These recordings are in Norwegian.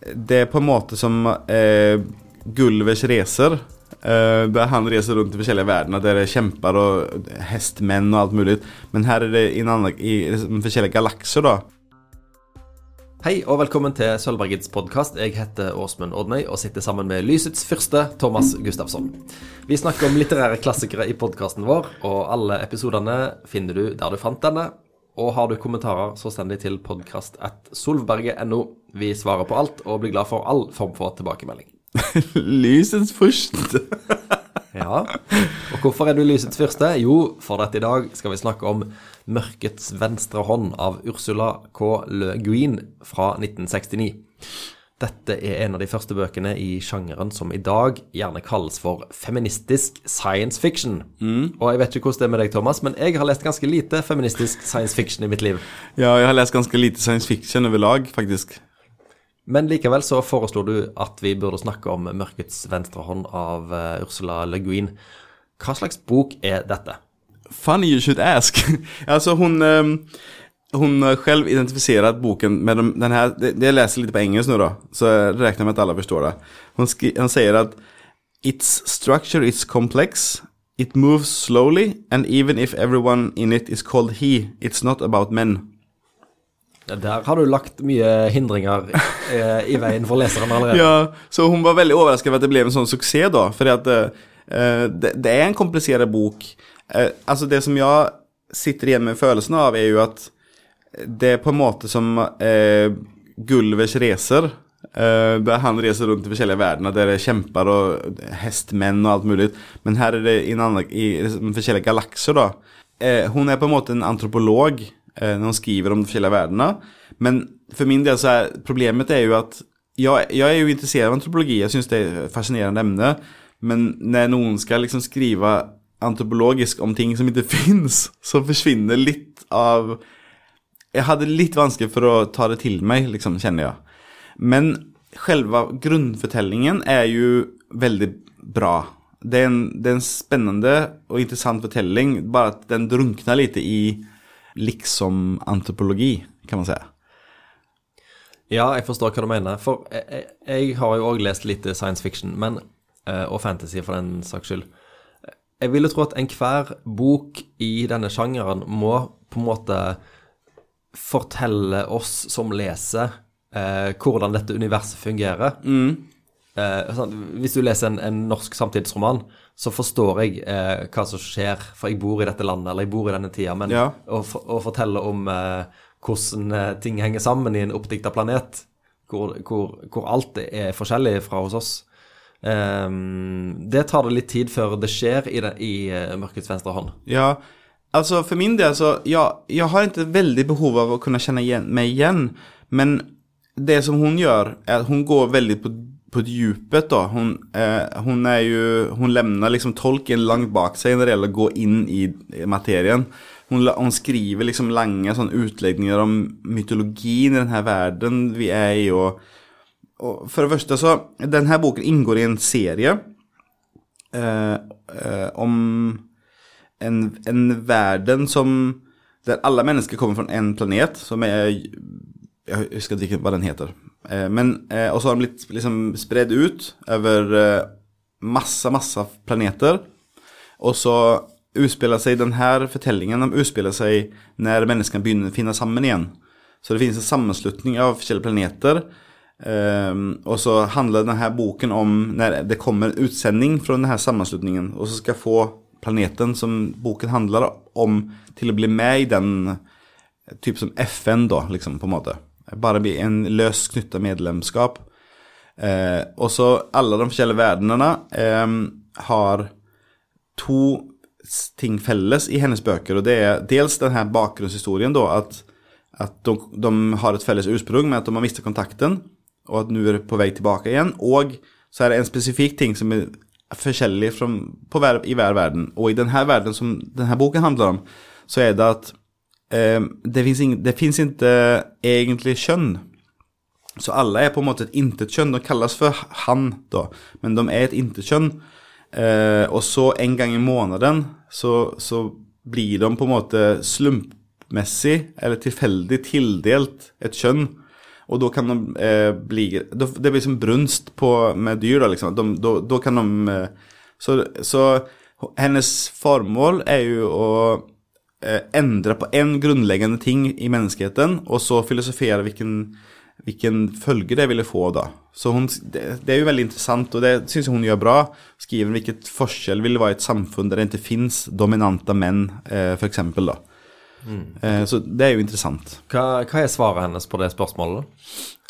Det er på en måte som eh, Gulvers reser. Eh, der han reser rundt i forskjellige verdener der det er kjemper og hestmenn og alt mulig. Men her er det i, en annen, i forskjellige galakser, da. Hei og velkommen til Sølvbergets podkast. Jeg heter Åsmund Odnøy og sitter sammen med lysets fyrste, Thomas Gustafsson. Vi snakker om litterære klassikere i podkasten vår, og alle episodene finner du der du fant denne. Og har du kommentarer, så send de til podkast.solberget.no. Vi svarer på alt og blir glad for all form for tilbakemelding. Lysets første. Ja, og hvorfor er du lysets fyrste? Jo, for at i dag skal vi snakke om 'Mørkets venstre hånd' av Ursula K. Le Guin fra 1969. Dette er en av de første bøkene i sjangeren som i dag gjerne kalles for feministisk science fiction. Mm. Og jeg vet ikke hvordan det er med deg, Thomas, men jeg har lest ganske lite feministisk science fiction i mitt liv. Ja, jeg har lest ganske lite science fiction over lag, faktisk. Men likevel så foreslo du at vi burde snakke om 'Mørkets venstre hånd' av uh, Ursula Le Guin. Hva slags bok er dette? Funny you should ask. altså, hun um, Hun selv identifiserat boken med de, den her Jeg leser litt på engelsk nå, da, så jeg regner med at alle forstår det. Hun, skri, hun sier at Its structure is complex. It moves slowly, and even if everyone in it is called he, it's not about men. Der har du lagt mye hindringer eh, i veien for leseren allerede. ja, så hun var veldig overrasket over at det ble en sånn suksess, da. For at, eh, det, det, er en komplisert bok. Eh, altså, det som jeg sitter igjen med følelsen av, er jo at det er på en måte som eh, Gulvers reser. Eh, der han reser rundt i forskjellige verdener der det er kjemper og hestmenn og alt mulig. Men her er det i, annen, i forskjellige galakser, da. Eh, hun er på en måte en antropolog Eh, når han skriver om de forskjellige verdenene. Men for min del så er problemet er jo at jeg, jeg er jo interessert av antropologi, jeg syns det er et fascinerende emne. Men når noen skal liksom skrive antropologisk om ting som ikke fins, så forsvinner litt av Jeg hadde litt vanskelig for å ta det til meg, liksom, kjenner jeg. Men selve grunnfortellingen er jo veldig bra. Det er, en, det er en spennende og interessant fortelling, bare at den drunkner litt i liksom antropologi, kan man si. Ja, jeg forstår hva du mener. For jeg, jeg, har jo òg lest litt science fiction, men, eh, og fantasy for den saks skyld. Jeg vil jo tro at enhver bok i denne sjangeren må på en måte fortelle oss som leser, eh, hvordan dette universet fungerer. Mm. Eh, hvis du leser en, en norsk samtidsroman, så forstår jeg eh, hva som skjer, for jeg bor i dette landet, eller jeg bor i denne tida. Men ja. å, å, fortelle om eh, hvordan eh, ting henger sammen i en oppdikta planet, hvor, hvor, hvor, alt er forskjellig fra hos oss, eh, det tar det litt tid før det skjer i, det, i uh, Mørkets venstre hånd. Ja, altså for min del så ja, Jeg har ikke veldig behov av å kunne kjenne igjen, meg igjen, men det som hun gjør, er at hun går veldig på på djupet da. Hun, eh, hun, er jo Hun lemner liksom tolken langt bak seg når det gjelder å gå inn i materien. Hun, hun skriver liksom lange sånn utlegninger om mytologien i denne verden vi er i. Og, og for det første så Denne boken inngår i en serie eh, eh, om en, en, verden som Der alle mennesker kommer fra en planet som er Jeg husker ikke hva den heter. Eh, men, eh, og så har de blitt liksom spredd ut over eh, masse, masse planeter. Og så utspiller seg denne fortellingen de utspiller seg når menneskene begynner finne sammen igjen. Så det finnes en sammenslutning av forskjellige planeter. Og så handler denne boken om når det kommer utsending fra denne sammenslutningen, og så skal få planeten som boken handler om, til å bli med i den typ som FN, da, liksom, på en måte. Bare bli en løs knytta medlemskap. Eh, og så alle de forskjellige verdenene eh, har to ting felles i hennes bøker. Og det er dels denne bakgrunnshistorien, da, at, at de, de, har et felles ursprung med at de har mistet kontakten, og at nå er de på vei tilbake igjen. Og så er det en spesifikk ting som er forskjellig fra, hver, i hver verden. Og i denne verden som denne boken handler om, så er det at det fins ikke egentlig kjønn. Så alle er på en måte et intetkjønn. De kalles for han, da, men de er et intetkjønn. Eh, og så en gang i måneden så, så, blir de på en måte slumpmessig eller tilfeldig tildelt et kjønn. Og da kan de eh, bli, det blir som brunst på, med dyr da, liksom. Då kan de, eh, så, så hennes formål er jo att eh, på på en grunnleggende ting i menneskeheten, og så filosofere hvilken, hvilken følge det ville få da. Så hun, det, det er jo veldig interessant, og det syns hun gjør bra. Skriver hvilket forskjell vil være i et samfunn der det ikke finnes dominante menn, eh, eksempel da. Eh, så det er jo interessant. Hva, hva er svaret hennes på det spørsmålet?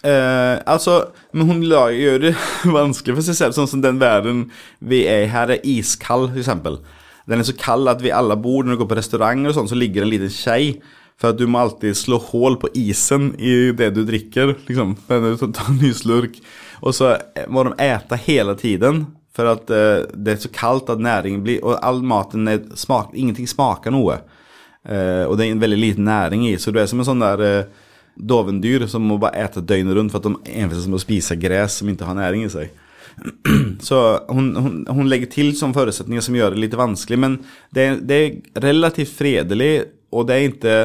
Eh, altså, men hun gjør det vanskelig for seg selv, sånn som den verden vi er i her er iskald, eksempel. Den er så kald at vi alle bor, når du går på restaurant og sånn, så ligger det en liten tjej. For at du må alltid slå hål på isen i det du drikker, liksom. Men du tar en ny slurk. Og så må de äta hele tiden, for at eh, det er så kaldt at næringen blir, og all maten er smak, ingenting smaker noe. Eh, og det er en veldig liten næring i, så du er som en sånn der eh, dovendyr som må bare äta døgnet rundt for at de envisas med å spise gräs som ikke har næring i seg. Så hun, hun, hun legger til som forutsetninger som gjør det litt vanskelig, men det, det er relativt fredelig, og det er ikke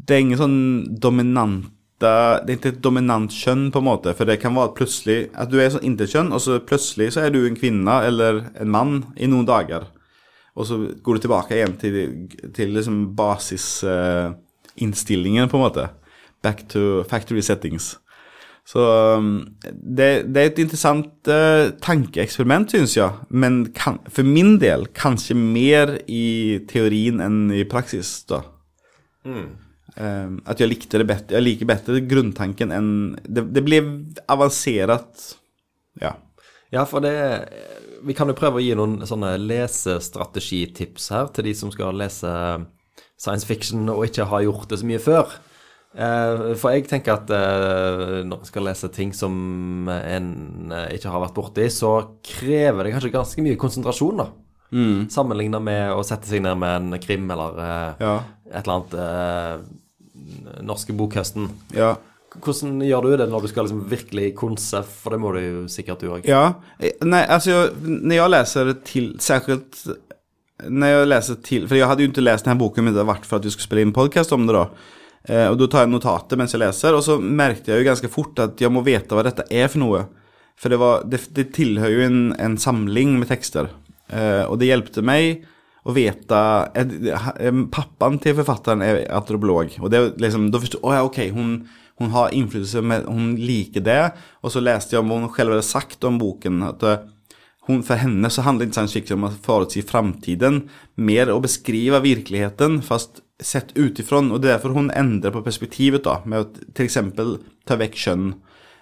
Det er ingen sånn dominanta Det er ikke et dominant kjønn, på en måte, for det kan være plutselig at du er sånn intetkjønn, og så plutselig så er du en kvinne eller en mann i noen dager. Og så går du tilbake igjen til, til liksom basisinnstillingen, på en måte. Back to factory settings. Så um, det, det er et interessant uh, tankeeksperiment, syns jeg. Men kan, for min del kanskje mer i teorien enn i praksis, da. Um, at jeg likte det bedre. Jeg liker bedre grunntanken enn Det, det blir avansert, ja. Ja, for det Vi kan jo prøve å gi noen sånne lesestrategitips her til de som skal lese science fiction og ikke har gjort det så mye før. Eh, For jeg tenker at eh, når en skal lese ting som en eh, ikke har vært borti, så krever det kanskje ganske mye konsentrasjon, da. Sammenligna med å sette seg ned med en krim eller Ja. et eller annet Norske bokhøsten. ja. Hvordan gjør du det når du skal liksom virkelig konse, for det må du jo sikkert du òg. Ja, Nei, altså, når jeg leser til läser når jeg leser til For jeg hadde jo ikke lest denne boken men det hadde vært for at att vi skulle spille inn podcast om det då. Eh, Da tar jeg notater mens jeg leser, og så merket jeg jo ganske fort at jeg må veta hva dette er for noe. For det, var, det, det tilhører jo en, en samling med texter. Eh, och det hjalp meg å veta, eh, til pappan er antropolog. Og det liksom, da förstod jeg oh, okej, hun hon har innflytelse, hon liker det. Og så leste jeg om hva hun selv hadde sagt om boken. at eh, hon, för henne så handler det science fiction om å forutsi framtiden. Mer å beskrive virkeligheten. fast sett utifrån. Och det är därför hon ändrar på perspektivet då. Med att till exempel ta väck kön.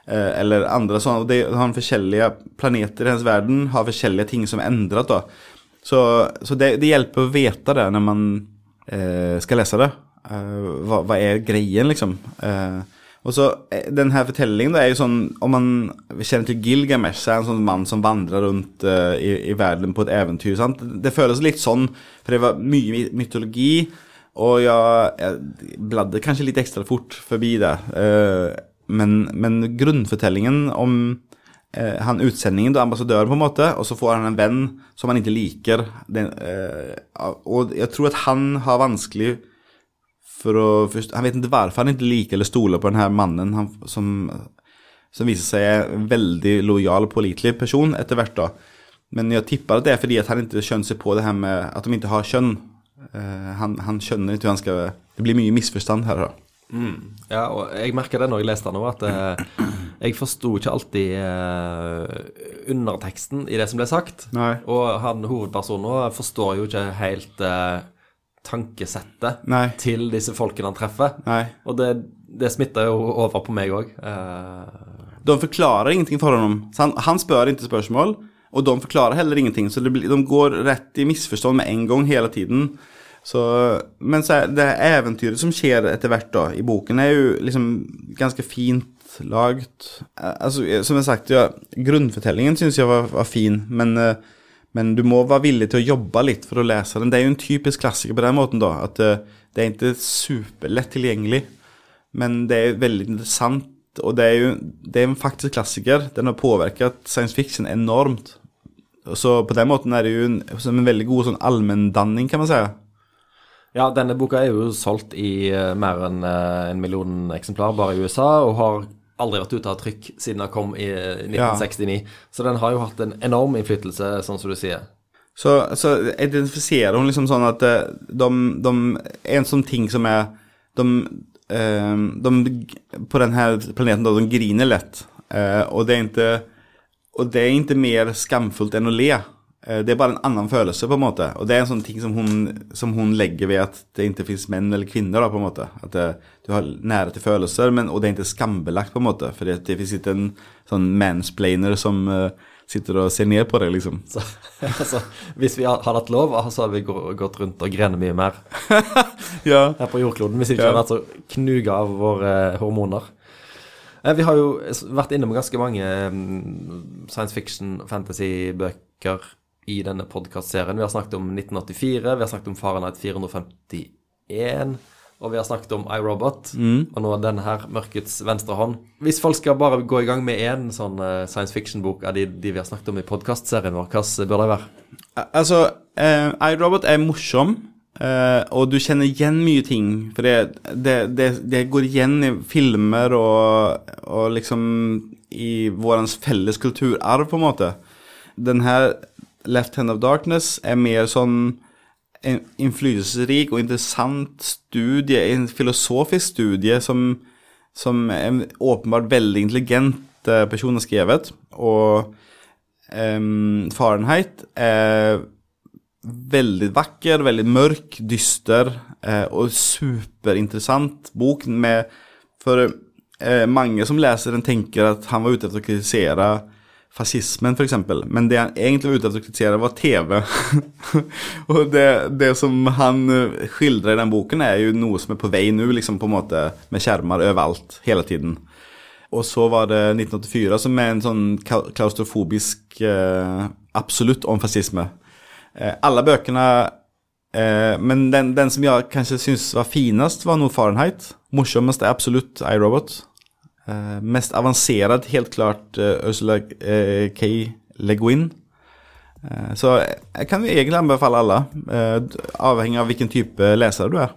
Eh, eller andra sådana. og det har forskjellige planeter i hennes verden. Har forskjellige ting som er ändrat då. Så, så det, det hjelper å vite det når man eh, skal lese det. Eh, hva, hva, er greien, liksom? Eh, och så eh, den her fortellingen då är ju sån, om man kjenner til Gilgamesh är en sånn mann som vandrer rundt i, i verden på et eventyr. Sant? Det føles litt sånn, for det var mye mytologi, og jeg, jeg bladde kanskje litt ekstra fort forbi det. Eh, men, men grunnfortellingen om eh, han utsendingen, da, ambassadøren på en måte, og så får han en venn som han ikke liker. Den, eh, og jeg tror at han har vanskelig for å forst- Han vet ikke hvorfor han ikke liker eller stoler på denne mannen han, som, som viser seg en veldig lojal og pålitelig person etter hvert. da. Men jeg tipper at det er fordi at han ikke skjønner seg på det her med at de ikke har kjønn. Eh, han, han skjønner ikke hva han skal Det blir mye misforstand her. da. Ja, og jeg merka det når jeg leste den òg, at eh, jeg forsto ikke alltid eh, underteksten i det som ble sagt. Nei. Og han hovedpersonen òg forstår jo ikke helt tankesettet Nei. til disse folkene han treffer. Nei. Og det, det smitter jo over på meg òg. Eh, De forklarer ingenting for ham. Han, han spør ikke spørsmål, og de forklarer heller ingenting. Så blir, de går rett i misforstånd med en gang hele tiden. Så, men så er det eventyret som skjer etter hvert da, i boken, er jo liksom ganske fint. Eh, Altså, som jeg sagt, ja, grunnfortellingen syns jeg var, var fin, men, eh, men du må være villig til å jobbe litt for å lese den. Det er jo en typisk klassiker på den måten, da. At eh, det er ikke superlett tilgjengelig, men det er veldig interessant. Og det er jo det er en faktisk klassiker. Den har påvirket science fiction enormt. Så på den måten er det jo en, en veldig god sånn allmenndanning, kan man si. ja, denne boka er jo solgt i eh, mer enn eh, en million eksemplar bare i USA, og har aldri vært ute av trykk siden den kom i eh, 1969. Så den har jo hatt en enorm innflytelse, sånn som du sier. Så, så identifiserer hun liksom sånn at de, de En sånn ting som er De, de på den här planeten då, de griner lett. Eh, og det er ikke Og det er ikke mer skamfullt enn å le. Eh, det er bare en annen følelse, på en måte. Og det er en sånn ting som hun, som hun legger ved at det ikke fins menn eller kvinner, da, på en måte. At det, du har nære til følelser, men, og det er ikke skambelagt, på en måte. For det, det fins ikke en sånn mansplainer som eh, sitter og ser ned på deg, liksom. Så, altså, hvis vi hadde hatt lov, så hadde vi gått rundt og grenet mye mer Ja. her på jordkloden, hvis ikke Ja. hadde vært så knuga av våre eh, hormoner. Eh, Vi har jo vært innom ganske mange mm, science fiction, fantasy-bøker i denne podkastserien. Vi har snakket om 1984, vi har snakket om Fahrenheit 451, og vi har snakket om iRobot, og nå denne her, Mørkets venstre hånd. Hvis folk skal bare gå i gang med én sånn eh, science fiction-bok av de, de vi har snakket om i podkastserien vår, hva bør det være? Altså, eh, iRobot er morsom, eh, og du kjenner igjen mye ting. For det, det, det, det går igjen i filmer og, og liksom i vår felles kulturarv, på en måte. Den her Left Hand of Darkness er mer sånn en innflytelsesrik og interessant studie, en filosofisk studie som, som en åpenbart veldig intelligent eh, person har skrevet. Og um, Fahrenheit er veldig vakker, veldig mørk, dyster eh, og superinteressant bok med For eh, mange som leser den, tenker at han var ute etter å kritisere fascismen, f.eks. Men det han egentlig var ute etter å kritisere, var TV. og det, det som han eh, skildrer i den boken, er jo noe som er på vei nå, liksom på en måte med skjermer overalt, hele tiden. Og så var det 1984 som er en sånn klaustrofobisk eh, absolutt om fascisme. Eh, alle bøkene eh, Men den, den som jeg kanskje syns var finest, var nå Fahrenheit. Morsomst er absolutt iRobot. Eh, mest avansert, helt klart eh, Ursula eh, K. Le Guin. Eh, så jeg kan jo egentlig anbefale alle, eh, avhengig av hvilken type leser du er.